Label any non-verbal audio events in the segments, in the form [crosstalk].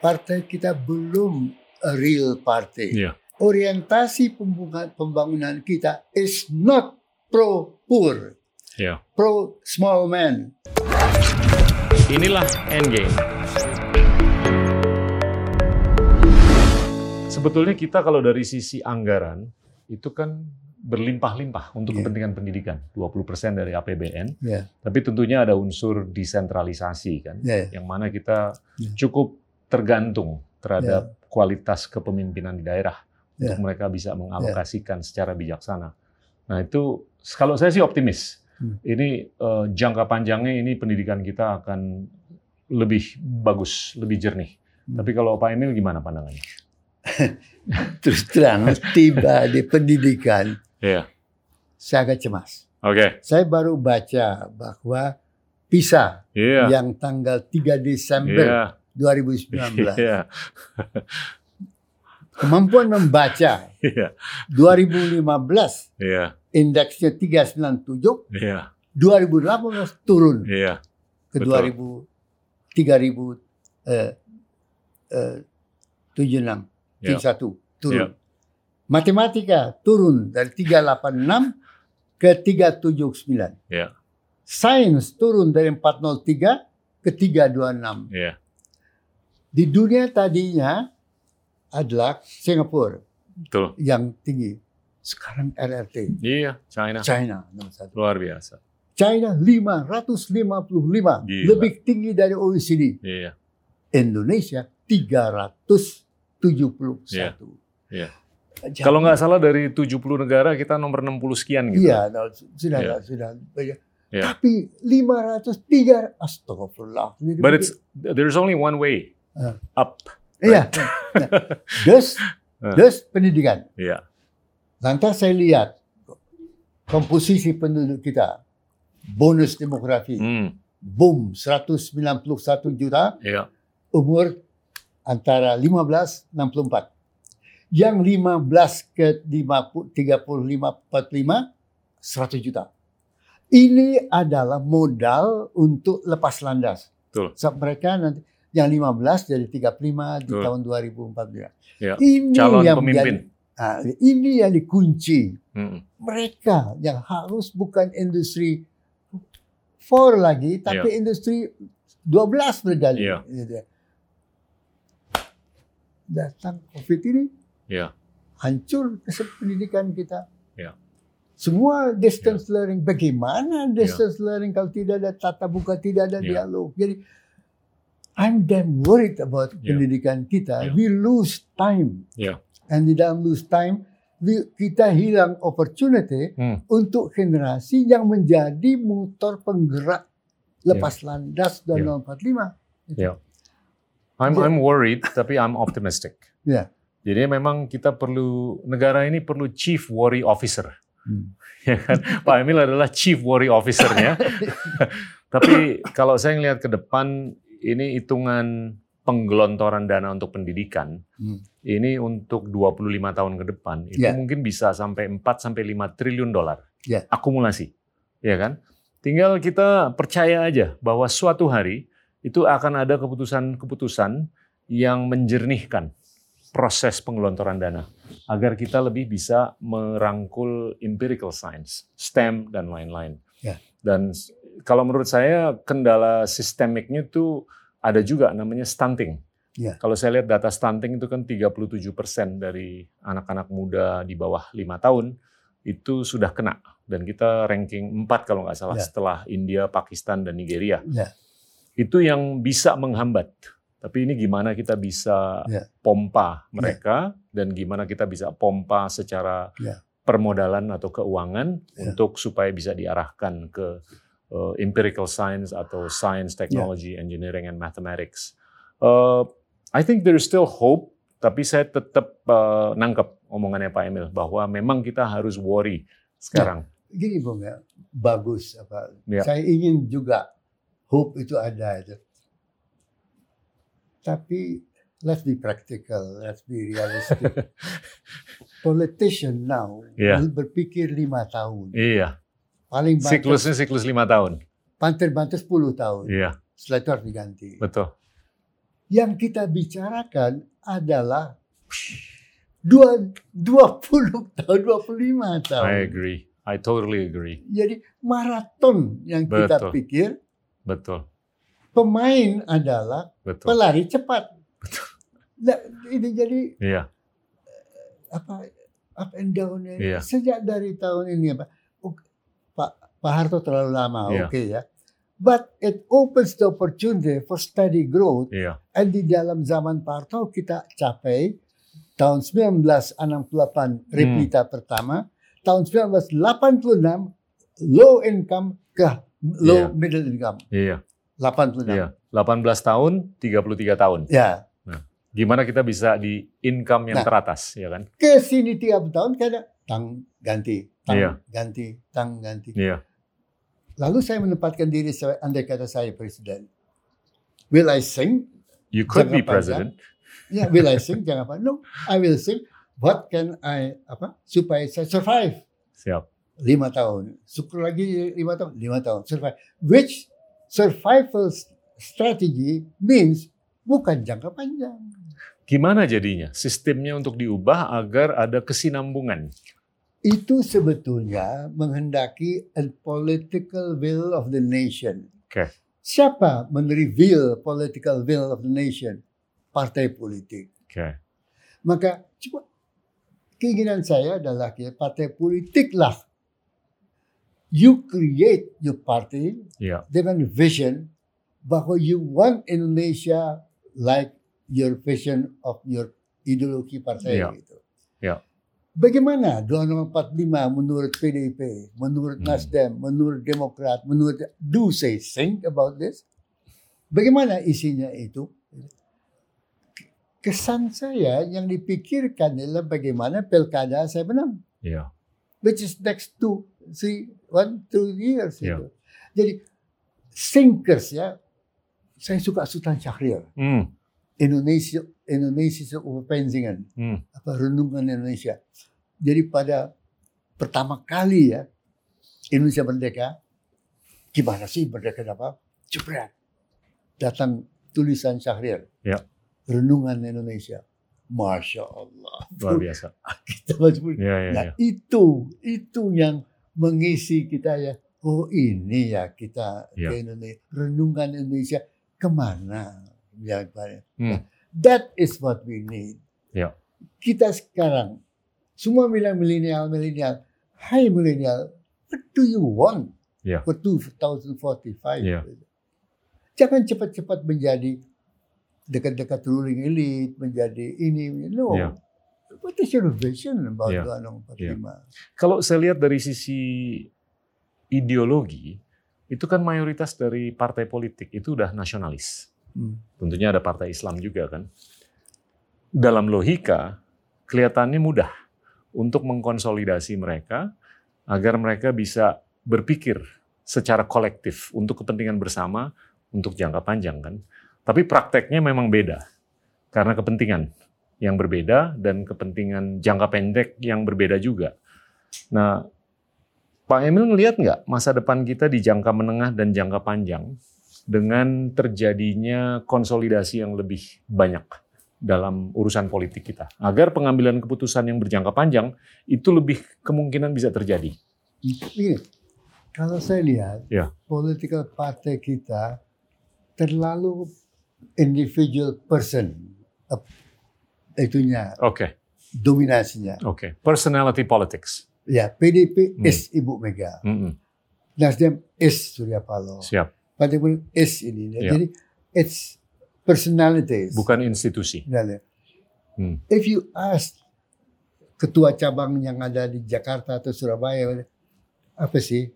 partai kita belum real party. Iya. Orientasi pembangunan, kita is not pro poor, Iya. pro small man. Inilah endgame. Sebetulnya kita kalau dari sisi anggaran itu kan berlimpah-limpah untuk Iya. kepentingan pendidikan, 20% dari APBN. Ya, Tapi tentunya ada unsur desentralisasi kan, ya, yang mana kita Iya. cukup tergantung terhadap kualitas kepemimpinan di daerah Iya. untuk mereka bisa mengalokasikan secara bijaksana. Nah itu kalau saya sih optimis. Hmm. Ini eh, jangka panjangnya ini pendidikan kita akan lebih bagus, lebih jernih. Hmm. Tapi kalau Pak Emil gimana pandangannya? [laughs] Terus terang tiba di pendidikan, Iya. saya agak cemas. Oke. Saya baru baca bahwa PISA Iya. yang tanggal 3 Desember Iya. 2019 [laughs] Iya. kemampuan membaca [laughs] Iya. 2015 Iya. indeksnya 397 Iya. 2018 turun Iya. ke Betul. 2000 3000 eh, eh, 76 Iya. 31 turun. Iya. Matematika turun dari 386 ke 379. Iya. Sains turun dari 403 ke 326. Iya. Di dunia tadinya adalah Singapura Betul. yang tinggi. Sekarang RRT. Iya. China. China nomor satu. Luar biasa. China 555 Gila. lebih tinggi dari OECD. Iya. Indonesia 371. Iya. Jadi- Kalau nggak salah dari 70 negara kita nomor 60 sekian gitu. Iya, no, sudah Iya. sudah. Ya. Iya. Tapi 503 astagfirullah. But it's there's only one way. Up. Iya. Nah, Dus, [laughs] Ah. dus pendidikan. Iya. Lantas saya lihat komposisi penduduk kita. Bonus demografi. Hmm. Boom, 191 juta. Iya. Umur antara 15 64. Yang 15 ke 50, 35 45 100 juta. Ini adalah modal untuk lepas landas. Betul. So, mereka nanti yang 15 dari 35 di tahun 2014. Ya, Ini Calon yang pemimpin. menjadi- ah, ini yang dikunci. Hmm. Mereka yang harus bukan industri 4 lagi, tapi Iya. industri 12 bergali. Iya. Gitu. Datang COVID ini, Iya. hancur pendidikan kita. Iya. Semua distance learning. Bagaimana distance learning kalau tidak ada tata buka, tidak ada Iya. dialog. Jadi, I'm damn worried about Iya. pendidikan kita. Iya. We lose time. Iya. And di dalam lose time, we- kita hilang opportunity Hmm. untuk generasi yang menjadi motor penggerak lepas landas dan Iya. 45. I'm Iya. I'm worried tapi I'm optimistic. Ya. Jadi memang kita perlu negara ini perlu chief worry officer. Hmm. [laughs] Ya kan? Pak Emil adalah chief worry officernya. [laughs] Tapi kalau saya ngelihat ke depan ini hitungan penggelontoran dana untuk pendidikan Hmm. ini untuk 25 tahun ke depan itu Ya. mungkin bisa sampai 4 sampai 5 triliun dolar Ya. akumulasi. Ya kan? Tinggal kita percaya aja bahwa suatu hari itu akan ada keputusan-keputusan yang menjernihkan proses penggelontoran dana agar kita lebih bisa merangkul empirical science, STEM dan lain-lain. Ya. Dan kalau menurut saya kendala sistemiknya tuh ada juga namanya stunting. Ya. Kalau saya lihat data stunting itu kan 37% dari anak-anak muda di bawah lima tahun itu sudah kena dan kita ranking 4 kalau nggak salah Ya. setelah India, Pakistan dan Nigeria. Ya. Itu yang bisa menghambat. Tapi ini gimana kita bisa Ya. pompa mereka dan gimana kita bisa pompa secara Ya. permodalan atau keuangan Ya. untuk supaya bisa diarahkan ke uh, empirical science atau science, technology, engineering and mathematics. Uh, I think there is still hope, tapi saya tetap uh, nangkep omongannya Pak Emil bahwa memang kita harus worry sekarang. Gini Bung ya, bagus apa. Ya. Saya ingin juga hope itu ada itu. Tapi let's be practical, let's be realistic. [laughs] Politician now Ya. berpikir lima tahun. Iya, Paling banter, siklusnya siklus lima tahun. banter-banter 10 tahun. Iya, Setelah itu harus diganti. betul. Yang kita bicarakan adalah dua, 20 tahun, 25 tahun. I agree. I totally agree. Jadi maraton yang kita Betul. pikir Betul. pemain adalah Betul. pelari cepat. Nah, ini jadi Iya. apa up and down ini Iya. sejak dari tahun ini apa Pak Pak Harto terlalu lama Iya. oke ya but it opens the opportunity for steady growth Iya. and di dalam zaman Pak Harto kita capai tahun 1968 replita pertama tahun 1986 low income ke low Iya. middle income Iya. 86 Iya. 18 tahun, 33 tahun. ya Gimana kita bisa di income yang Nah. teratas, ya kan? ke sini 30 tahun kadang tang ganti tang Iya. ganti tang ganti Iya. Lalu saya menempatkan diri sebagai andai kata saya presiden. Will I sing? You could Jangka be president. Ya, will I sing? Jangan apa. No, I will sing. What can I apa supaya saya survive Siap. lima tahun. Syukur lagi lima tahun, lima tahun survive. Which survival strategy means bukan jangka panjang. Gimana jadinya sistemnya untuk diubah agar ada kesinambungan? Itu sebetulnya menghendaki a political will of the nation. Oke. Siapa mereveal political will of the nation? Partai politik. Oke. Maka coba keinginan saya adalah ya, partai politik lah. You create your party Iya. dengan vision bahwa you want Indonesia like your vision of your ideologi partai Iya. gitu. Iya. Bagaimana 2045 menurut PDIP, menurut Hmm. Nasdem, menurut Demokrat, menurut do say think about this? Bagaimana isinya itu? Kesan saya yang dipikirkan adalah bagaimana pilkada saya menang Iya. which is next two, three, one, two years. Yeah. Itu. Jadi thinkers ya, saya suka Sultan Syahrir, Hmm. Indonesia Indonesia Overpensingan, Hmm. apa renungan Indonesia. Jadi pada pertama kali ya Indonesia merdeka, gimana sih merdeka apa? Jebret. Datang tulisan Syahrir. Ya. Renungan Indonesia. Masya Allah. Luar biasa. [laughs] Kita Iya, iya, Nah iya. itu itu yang mengisi kita ya. Oh ini ya kita Ya. ke Indonesia. Renungan Indonesia ke mana? Ya. Hmm. That is what we need. Ya. Kita sekarang semua bilang milenial milenial. Hai milenial, what do you want Ya. for 2045? Ya. Jangan cepat-cepat menjadi dekat-dekat ruling elite, menjadi ini. No. Ya. What is your vision about Ya. 2045? Kalau saya lihat dari sisi ideologi, itu kan mayoritas dari partai politik itu udah nasionalis. Hmm. Tentunya ada partai Islam juga kan. Dalam logika, kelihatannya mudah untuk mengkonsolidasi mereka agar mereka bisa berpikir secara kolektif untuk kepentingan bersama untuk jangka panjang kan. Tapi prakteknya memang beda karena kepentingan yang berbeda dan kepentingan jangka pendek yang berbeda juga. Nah, Pak Emil ngelihat nggak masa depan kita di jangka menengah dan jangka panjang dengan terjadinya konsolidasi yang lebih banyak dalam urusan politik kita, agar pengambilan keputusan yang berjangka panjang itu lebih kemungkinan bisa terjadi. Begini, kalau saya lihat Ya. political partai kita terlalu individual person eh, itunya Oke, dominasinya. oke. Personality politics. Ya, PDP Hmm. is Ibu Mega, Mm-mm. Nasdem is Surya Paloh, Siap. Politik is ini. Ya. Jadi it's personalities. Bukan institusi. Nah, Hmm. If you ask ketua cabang yang ada di Jakarta atau Surabaya, apa sih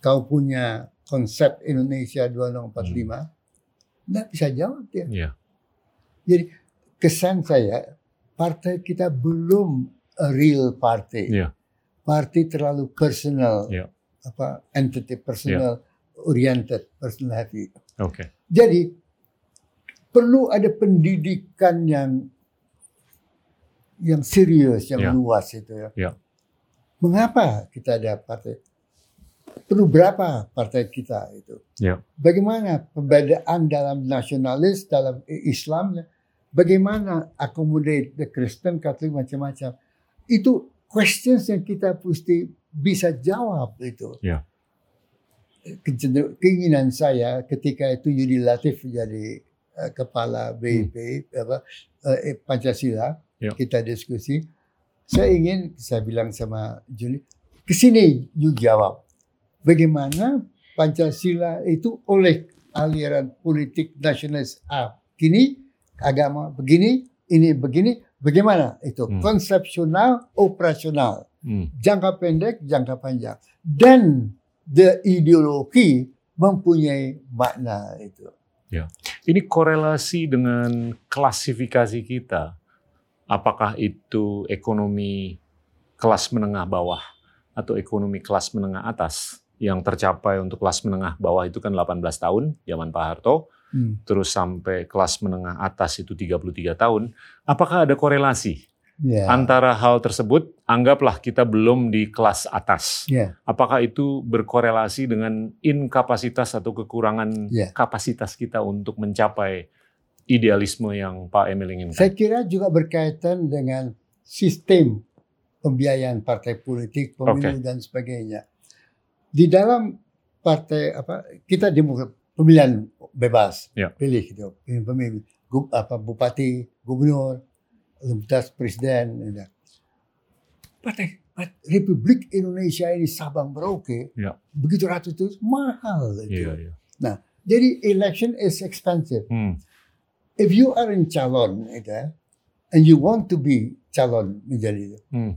kau punya konsep Indonesia 2045? Nggak bisa jawab dia. Iya. Jadi kesan saya partai kita belum a real party. Iya. Partai terlalu personal, Iya. apa entity personal oriented, personal heavy. Oke. Jadi perlu ada pendidikan yang yang serius, yang Ya. luas itu ya. Ya. Mengapa kita ada partai? perlu berapa partai kita itu? Ya. Bagaimana perbedaan dalam nasionalis, dalam Islam, bagaimana accommodate the Kristen, Katolik macam-macam. Itu questions yang kita mesti bisa jawab itu. Ya. Keinginan saya ketika itu Yudi Latif jadi eh, kepala BIP apa eh, Pancasila, Ya. kita diskusi. Saya ingin saya bilang sama Juli, ke sini you jawab bagaimana Pancasila itu oleh aliran politik nasionalis A kini agama begini ini begini bagaimana itu Hmm. konsepsional operasional Hmm. jangka pendek jangka panjang dan the ideologi mempunyai makna itu Ini korelasi dengan klasifikasi kita. Apakah itu ekonomi kelas menengah bawah atau ekonomi kelas menengah atas yang tercapai untuk kelas menengah bawah itu kan 18 tahun zaman Pak Harto, Hmm. terus sampai kelas menengah atas itu 33 tahun. Apakah ada korelasi ya antara hal tersebut? Anggaplah kita belum di kelas atas. ya Apakah itu berkorelasi dengan inkapasitas atau kekurangan Ya. kapasitas kita untuk mencapai idealisme yang Pak Emil inginkan? saya kira juga berkaitan dengan sistem pembiayaan partai politik pemilu dan sebagainya di dalam partai apa kita demokrat pemilihan bebas Ya. pilih gitu pemimpin apa bupati gubernur lintas presiden ya. partai Republik Indonesia ini Sabang Merauke Ya. begitu ratus itu mahal itu. Iya, iya. Jadi election is expensive. Hmm, If you are in calon itu, and you want to be calon menjadi itu, hmm,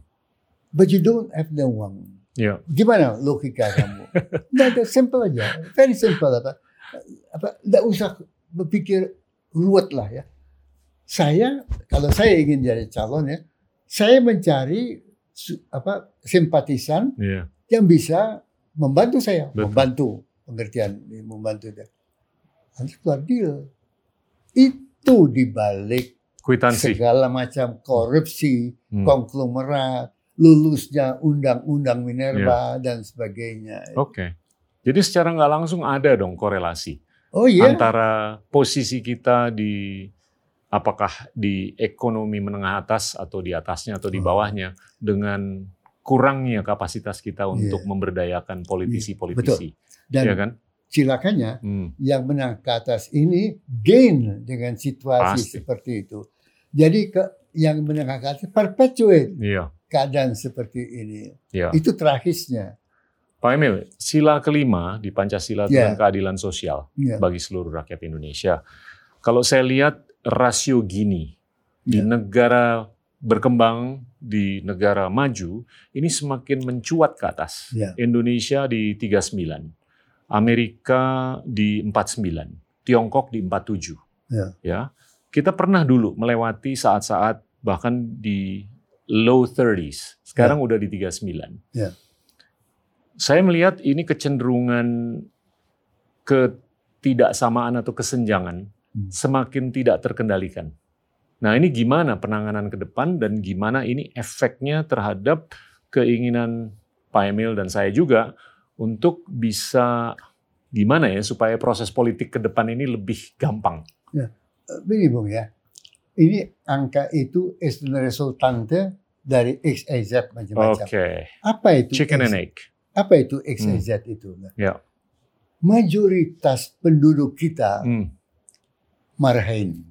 but you don't have the uang, iya. gimana logika kamu? [laughs] Nah, that's simple aja, very simple apa, apa, tidak usah berpikir ruwet lah ya. Saya kalau saya ingin jadi calon ya, saya mencari apa simpatisan Iya. yang bisa membantu saya, Betul. membantu pengertian membantu dia. Nanti keluar deal. Itu dibalik Kwitansi. segala macam korupsi, Hmm. konglomerat, lulusnya undang-undang Minerba dan sebagainya. Oke. Jadi secara nggak langsung ada dong korelasi Oh iya, antara posisi kita di apakah di ekonomi menengah atas atau di atasnya atau di Oh. bawahnya dengan kurangnya kapasitas kita untuk Iya. memberdayakan politisi-politisi, dan ya kan? silakannya Hmm. yang menang ke atas ini gain dengan situasi Pasti. seperti itu. Jadi ke yang menengah ke atas perpetuate Iya, keadaan seperti ini. iya. Itu tragisnya. Pak Emil, sila kelima di Pancasila Ya. tentang keadilan sosial Ya. bagi seluruh rakyat Indonesia. Kalau saya lihat rasio Gini di Ya. negara berkembang, di negara maju, ini semakin mencuat ke atas. Ya. Indonesia di 39, Amerika di 49, Tiongkok di 47. Ya. Ya. Kita pernah dulu melewati saat-saat bahkan di low 30s. Sekarang udah di 39. Ya. Saya melihat ini kecenderungan ketidaksamaan atau kesenjangan. Semakin tidak terkendalikan. Nah, ini gimana penanganan ke depan dan gimana ini efeknya terhadap keinginan Pak Emil dan saya juga untuk bisa gimana ya supaya proses politik ke depan ini lebih gampang. Eh, Begini Bung ya, ini angka itu is the resultante dari X, Y, Z Oke, macam-macam. Apa itu chicken X- and egg. Apa itu X, Y, Z itu? Nah, Ya. Mayoritas penduduk kita Hmm, marhain,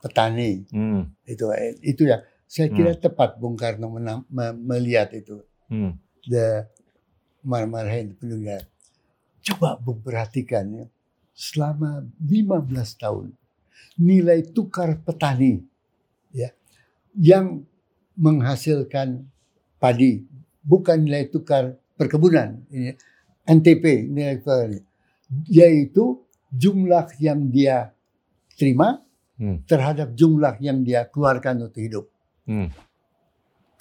petani. hmm, Itu itu ya. Saya kira tepat Bung Karno menam- me- melihat itu. hmm. The mar-marhain penduduk. Coba Bung perhatikan ya. Selama 15 tahun nilai tukar petani ya yang menghasilkan padi bukan nilai tukar perkebunan ini NTP nilai tukar ini, yaitu jumlah yang dia terima Hmm. terhadap jumlah yang dia keluarkan untuk hidup Hmm.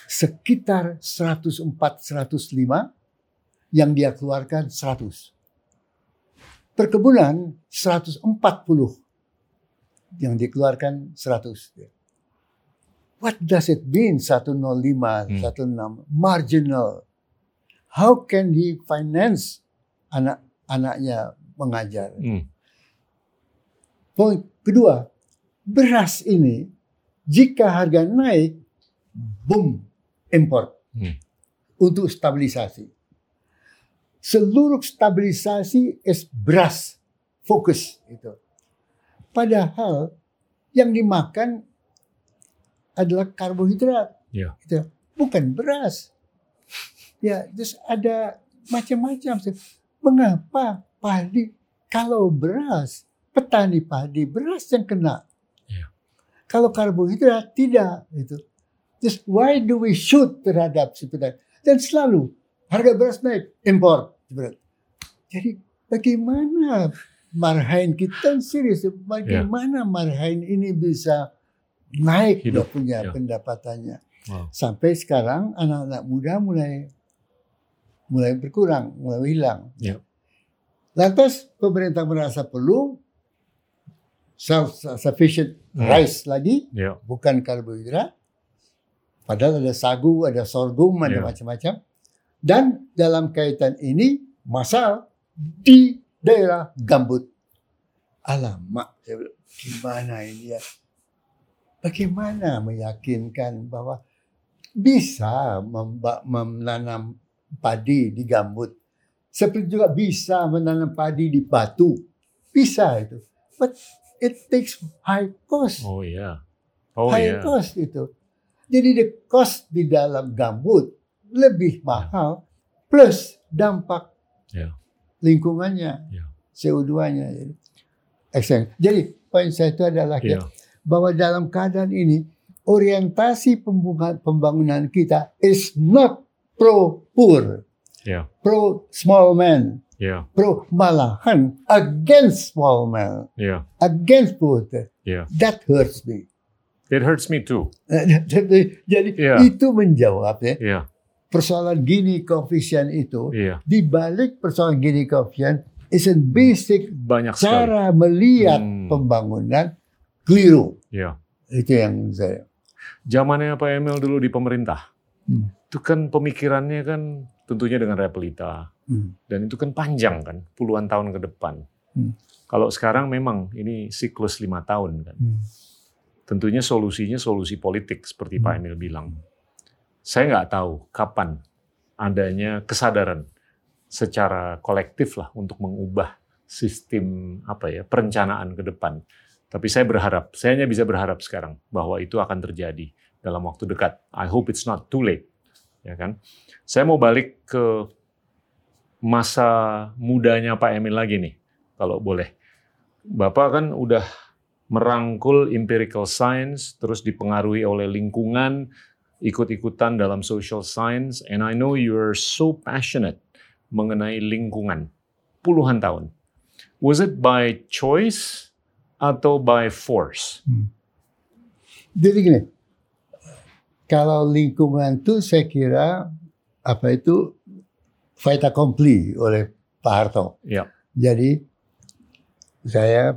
sekitar 104 105 yang dia keluarkan 100 perkebunan 140 yang dikeluarkan 100 what does it mean 105 Hmm. 16 marginal how can he finance anak-anaknya mengajar. Hmm. Poin kedua, beras ini jika harga naik, boom, import Hmm. untuk stabilisasi. Seluruh stabilisasi is beras, fokus itu. Padahal yang dimakan adalah karbohidrat, Ya. gitu. bukan beras. Ya, terus ada macam-macam. Mengapa padi kalau beras petani padi beras yang kena? Ya. Kalau karbohidrat tidak itu. Just why do we shoot terhadap si petani? Dan selalu harga beras naik, impor. Jadi bagaimana marhain kita serius? Bagaimana marhain ini bisa naik dia Hidup, punya ya. pendapatannya? Wow. Sampai sekarang anak-anak muda mulai mulai berkurang, mulai hilang. Ya. Lantas pemerintah merasa perlu self sufficient Hmm. rice lagi, Ya. bukan karbohidrat. Padahal ada sagu, ada sorghum, ada Ya. macam-macam. Dan dalam kaitan ini masal di daerah gambut. Alamak, saya bilang, gimana ini ya? Bagaimana meyakinkan bahwa bisa menanam padi di gambut. Seperti juga bisa menanam padi di batu. Bisa itu. But it takes high cost Oh iya. Oh high iya. cost itu. Jadi the cost di dalam gambut lebih mahal plus dampak Ya. lingkungannya, Ya. CO2-nya. Jadi, excellent. Jadi poin saya itu adalah Iya. bahwa dalam keadaan ini orientasi pembangunan, pembangunan kita is not pro poor, Ya. pro small man, Ya. pro malahan against man, Ya. against poor. Ya. That hurts me. It hurts me too. [laughs] Jadi Iya. itu menjawab ya Iya. persoalan Gini koefisien itu Iya. di balik persoalan Gini koefisien is a basic Banyak sekali. cara melihat Hmm. pembangunan keliru. Iya. Itu yang saya. Zamannya Pak Emil dulu di pemerintah. Hmm. Itu kan pemikirannya kan tentunya dengan repelita. Hmm. Dan itu kan panjang kan, puluhan tahun ke depan. Hmm. Kalau sekarang memang ini siklus lima tahun kan. Hmm. Tentunya solusinya solusi politik seperti Pak Hmm. Emil bilang. Saya nggak tahu kapan adanya kesadaran secara kolektif lah untuk mengubah sistem apa ya perencanaan ke depan. Tapi saya berharap, saya hanya bisa berharap sekarang bahwa itu akan terjadi dalam waktu dekat. I hope it's not too late, ya kan? Saya mau balik ke masa mudanya Pak Emil lagi nih, kalau boleh. Bapak kan udah merangkul empirical science, terus dipengaruhi oleh lingkungan, ikut-ikutan dalam social science, and I know you're so passionate mengenai lingkungan puluhan tahun. Was it by choice atau by force? Jadi gini, kalau lingkungan itu saya kira apa itu fait accompli oleh Pak Harto. Ya, Jadi saya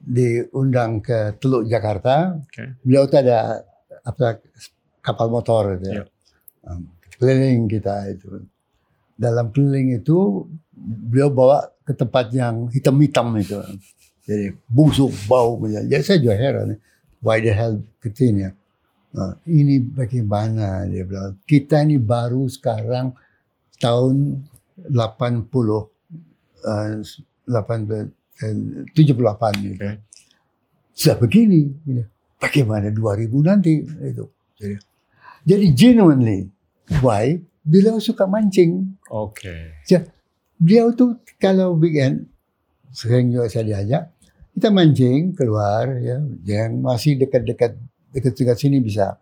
diundang ke Teluk Jakarta. Oke. Beliau itu ada apa kapal motor itu ya. Ya. Um, Keliling kita itu. Dalam keliling itu beliau bawa ke tempat yang hitam-hitam itu. Jadi busuk bau. Jadi saya juga heran. Why the hell ke sini ya? Nah, ini bagaimana dia bilang. Kita ini baru sekarang tahun 80 eh, 80 eh, 78 gitu. Oke. Sudah begini, gitu. bagaimana 2000 nanti itu. Jadi, jadi genuinely, why? Beliau suka mancing. oke. Beliau tuh kalau weekend, sering juga saya diajak, kita mancing keluar ya, yang masih dekat-dekat dekat-dekat sini bisa.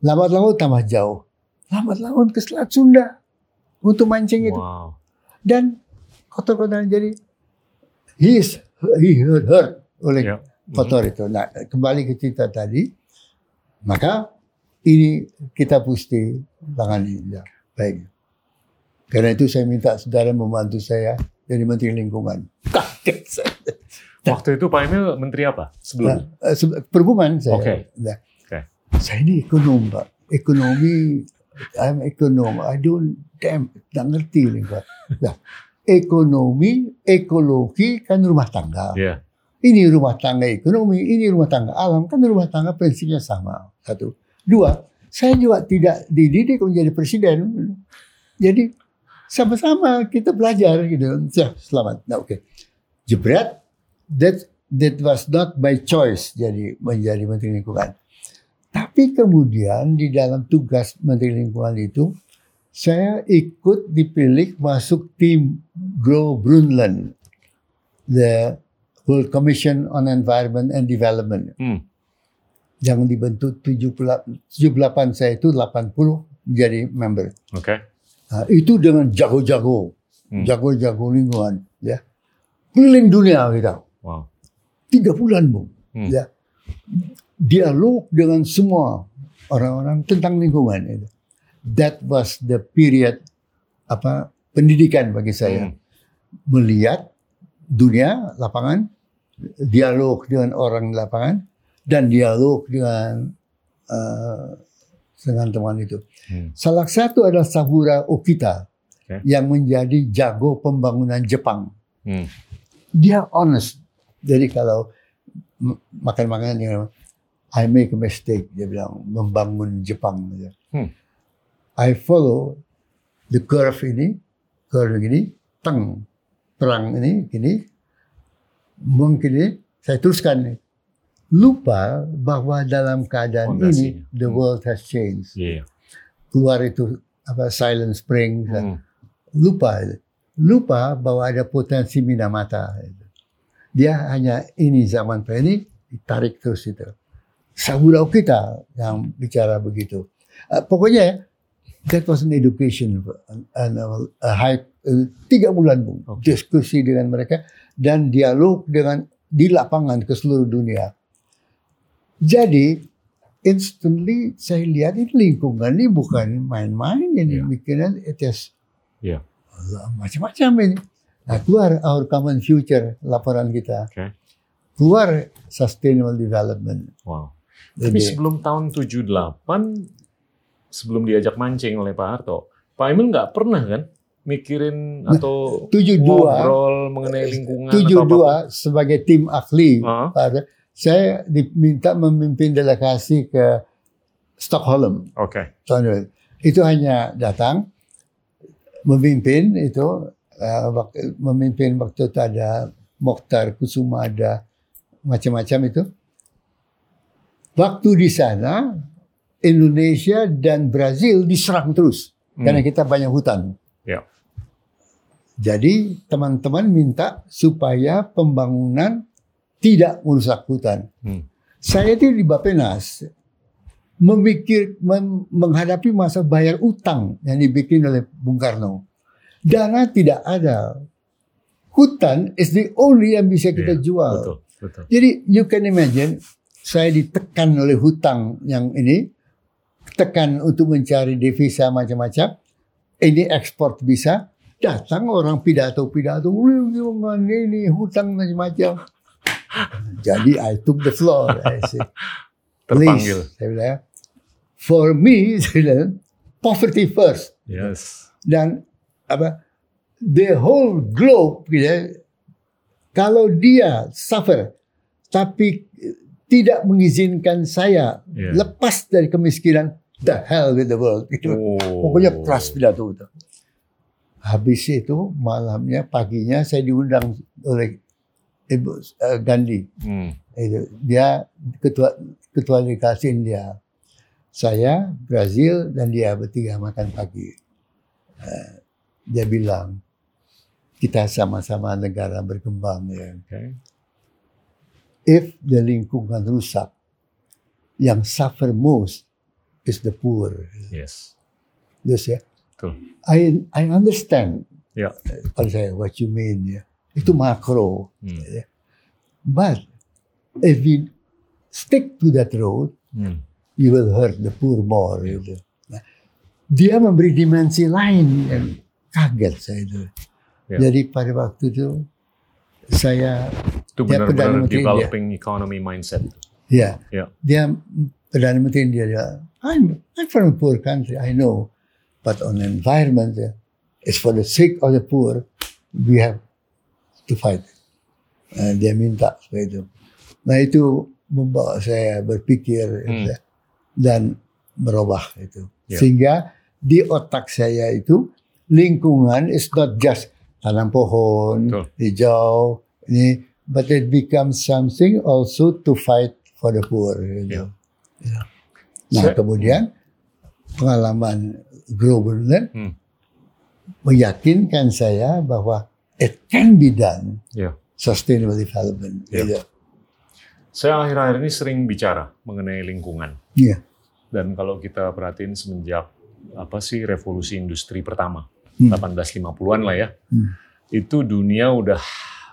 Lambat laut tambah jauh. Lambat laut ke Selat Sunda untuk mancing itu. Wow. Dan kotor-kotoran jadi he is he hurt, hurt oleh Ya. kotor itu. Nah, kembali ke cerita tadi, maka ini kita mesti tangani. Ya, baik. Karena itu saya minta saudara membantu saya jadi Menteri Lingkungan. Kaget saya. Waktu itu Pak Emil menteri apa sebelum? Nah, eh, perhubungan saya. Oke. Nah, Oke. Saya ini ekonom, Pak. Ekonomi, I'm ekonom. I don't, damn, tak ngerti lingkungan. Nah, ekonomi, ekologi kan rumah tangga. Ya. Ini rumah tangga ekonomi, ini rumah tangga alam, kan rumah tangga prinsipnya sama. Satu. Dua, saya juga tidak dididik menjadi presiden. Jadi sama-sama kita belajar gitu. Ya, selamat. Nah, oke. Okay. Jebret, that that was not by choice jadi menjadi menteri lingkungan. Tapi kemudian di dalam tugas menteri lingkungan itu saya ikut dipilih masuk tim Grow Brundtland, the World Commission on Environment and Development. Hmm. Yang dibentuk 78 saya itu 80 menjadi member. Oke. Okay. Nah, itu dengan jago-jago, Hmm. jago-jago lingkungan, ya. Keliling dunia kita. Wow. Tiga bulan, Bu. Hmm. Ya. Dialog dengan semua orang-orang tentang lingkungan itu. That was the period apa pendidikan bagi saya. Hmm. Melihat dunia lapangan, dialog dengan orang di lapangan dan dialog dengan uh, dengan teman itu. Hmm. Salah satu adalah Sabura Okita Oke. yang menjadi jago pembangunan Jepang. Hmm. Dia honest. Jadi kalau makan-makan I make a mistake. Dia bilang membangun Jepang. Dia. Hmm. I follow the curve ini, curve ini, teng, perang ini, gini. Mungkin ini, saya teruskan nih. Lupa bahwa dalam keadaan Fondasinya. ini, the Hmm. world has changed. Iya. Keluar itu apa Silent Spring, Hmm. lupa lupa bahwa ada potensi Minamata dia hanya ini zaman ini ditarik terus itu Sabura kita yang bicara begitu Eh, pokoknya that was an education and a high eh, tiga bulan Bu, Oke. diskusi dengan mereka dan dialog dengan di lapangan ke seluruh dunia jadi instantly saya lihat ini lingkungan ini bukan main-main ini Iya. bikinan it is Iya. Allah, macam-macam ini. Nah, keluar Our Common Future laporan kita. Oke. Keluar Sustainable Development. Wow. Tapi Jadi, sebelum tahun 78, sebelum diajak mancing oleh Pak Harto, Pak Emil nggak pernah kan mikirin Nah, atau 72 ngobrol mengenai lingkungan atau 72 sebagai tim ahli. Ah. pada- saya diminta memimpin delegasi ke Stockholm. apa? Oke. tahun itu. Hanya datang memimpin itu eh, memimpin waktu itu ada Mokhtar Kusuma ada macam-macam itu. Waktu di sana Indonesia dan Brazil diserang terus Hmm. karena kita banyak hutan. Ya. Jadi teman-teman minta supaya pembangunan tidak merusak hutan. Hmm. Saya itu di Bapenas memikir mem- menghadapi masa bayar utang yang dibikin oleh Bung Karno. Dana tidak ada. Hutan is the only yang bisa kita Iya, jual. Betul, betul. Jadi you can imagine saya ditekan oleh hutang yang ini, tekan untuk mencari devisa macam-macam. Ini ekspor bisa, datang orang pidato-pidato, "Wih, jangan ini hutang macam-macam. Jadi I took the floor. I said, Terpanggil. Please, saya bilang, for me, [laughs] saya bilang, poverty first. Yes. Dan apa, the whole globe, gitu ya, kalau dia suffer, tapi tidak mengizinkan saya Iya. lepas dari kemiskinan, the hell with the world. Gitu. Oh. Pokoknya keras pidato itu. Habis itu malamnya, paginya saya diundang oleh Ibu eh, Gandhi. Hmm. Itu. Dia ketua ketua delegasi India. Saya, Brazil, dan dia bertiga makan pagi. Eh, dia bilang, kita sama-sama negara berkembang. Ya. Oke. If the lingkungan rusak, yang suffer most is the poor. Yes. Terus ya, Betul. I, I understand. Ya. Kalau saya, what you mean. Ya. Itu makro. Hmm. But if we stick to that road, Hmm. you will hurt the poor more. gitu. Nah, dia memberi dimensi lain yang kaget saya itu. Ya. Jadi pada waktu itu saya Itu Dia Perdana benar-benar Menteri developing economy mindset. ya Ya. dia perdana menteri India dia I'm I'm from a poor country I know but on environment ya, it's for the sake of the poor we have to fight. Uh, dia minta seperti itu. Nah itu membawa saya berpikir Hmm. dan berubah itu. Ya. Sehingga di otak saya itu lingkungan is not just tanam pohon, Betul. hijau, ini, but it becomes something also to fight for the poor. Gitu. Ya. Nah Saya- kemudian pengalaman global Hmm. meyakinkan saya bahwa it can be done Ya. sustainable development. Ya. Gitu. Saya akhir-akhir ini sering bicara mengenai lingkungan. Iya. Dan kalau kita perhatiin semenjak apa sih revolusi industri pertama, Hmm. 1850-an lah ya, Hmm. itu dunia udah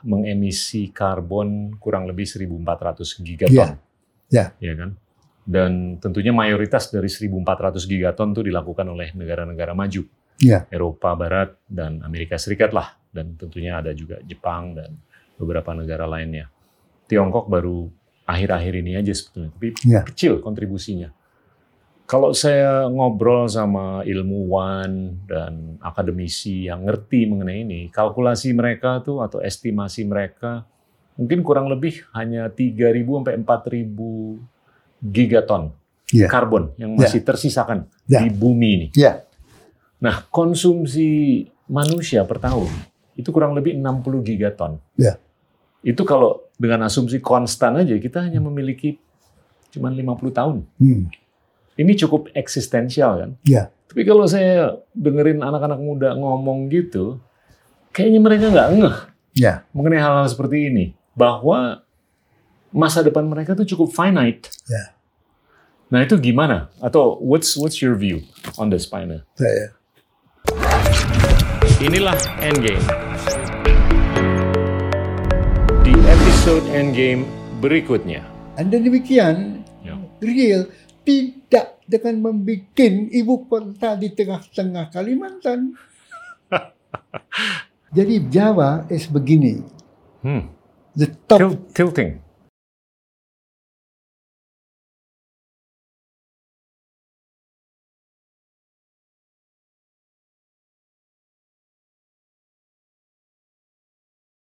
mengemisi karbon kurang lebih 1.400 gigaton. Ya. Ya kan? Dan tentunya mayoritas dari 1.400 gigaton itu dilakukan oleh negara-negara maju. Iya. Eropa Barat dan Amerika Serikat lah. Dan tentunya ada juga Jepang dan beberapa negara lainnya. Tiongkok baru akhir-akhir ini aja sebetulnya. Tapi Iya. kecil kontribusinya. Kalau saya ngobrol sama ilmuwan dan akademisi yang ngerti mengenai ini, kalkulasi mereka tuh atau estimasi mereka mungkin kurang lebih hanya 3.000 sampai 4.000 gigaton Iya. karbon yang masih tersisakan Ya. di bumi ini. Iya. Nah, konsumsi manusia per tahun itu kurang lebih 60 gigaton. Ya. Itu kalau dengan asumsi konstan aja kita hanya memiliki cuma 50 tahun. Hmm. Ini cukup eksistensial kan? Ya. Tapi kalau saya dengerin anak-anak muda ngomong gitu, kayaknya mereka nggak ngeh Ya. mengenai hal-hal seperti ini. Bahwa masa depan mereka tuh cukup finite. Ya. Nah itu gimana? Atau what's what's your view on this, Pioneer? Saya. Inilah Endgame. Di episode Endgame berikutnya. Anda demikian Ya. real tidak dengan membuat ibu kota di tengah-tengah Kalimantan. [laughs] Jadi Jawa is begini. Hmm. The top Til- tilting.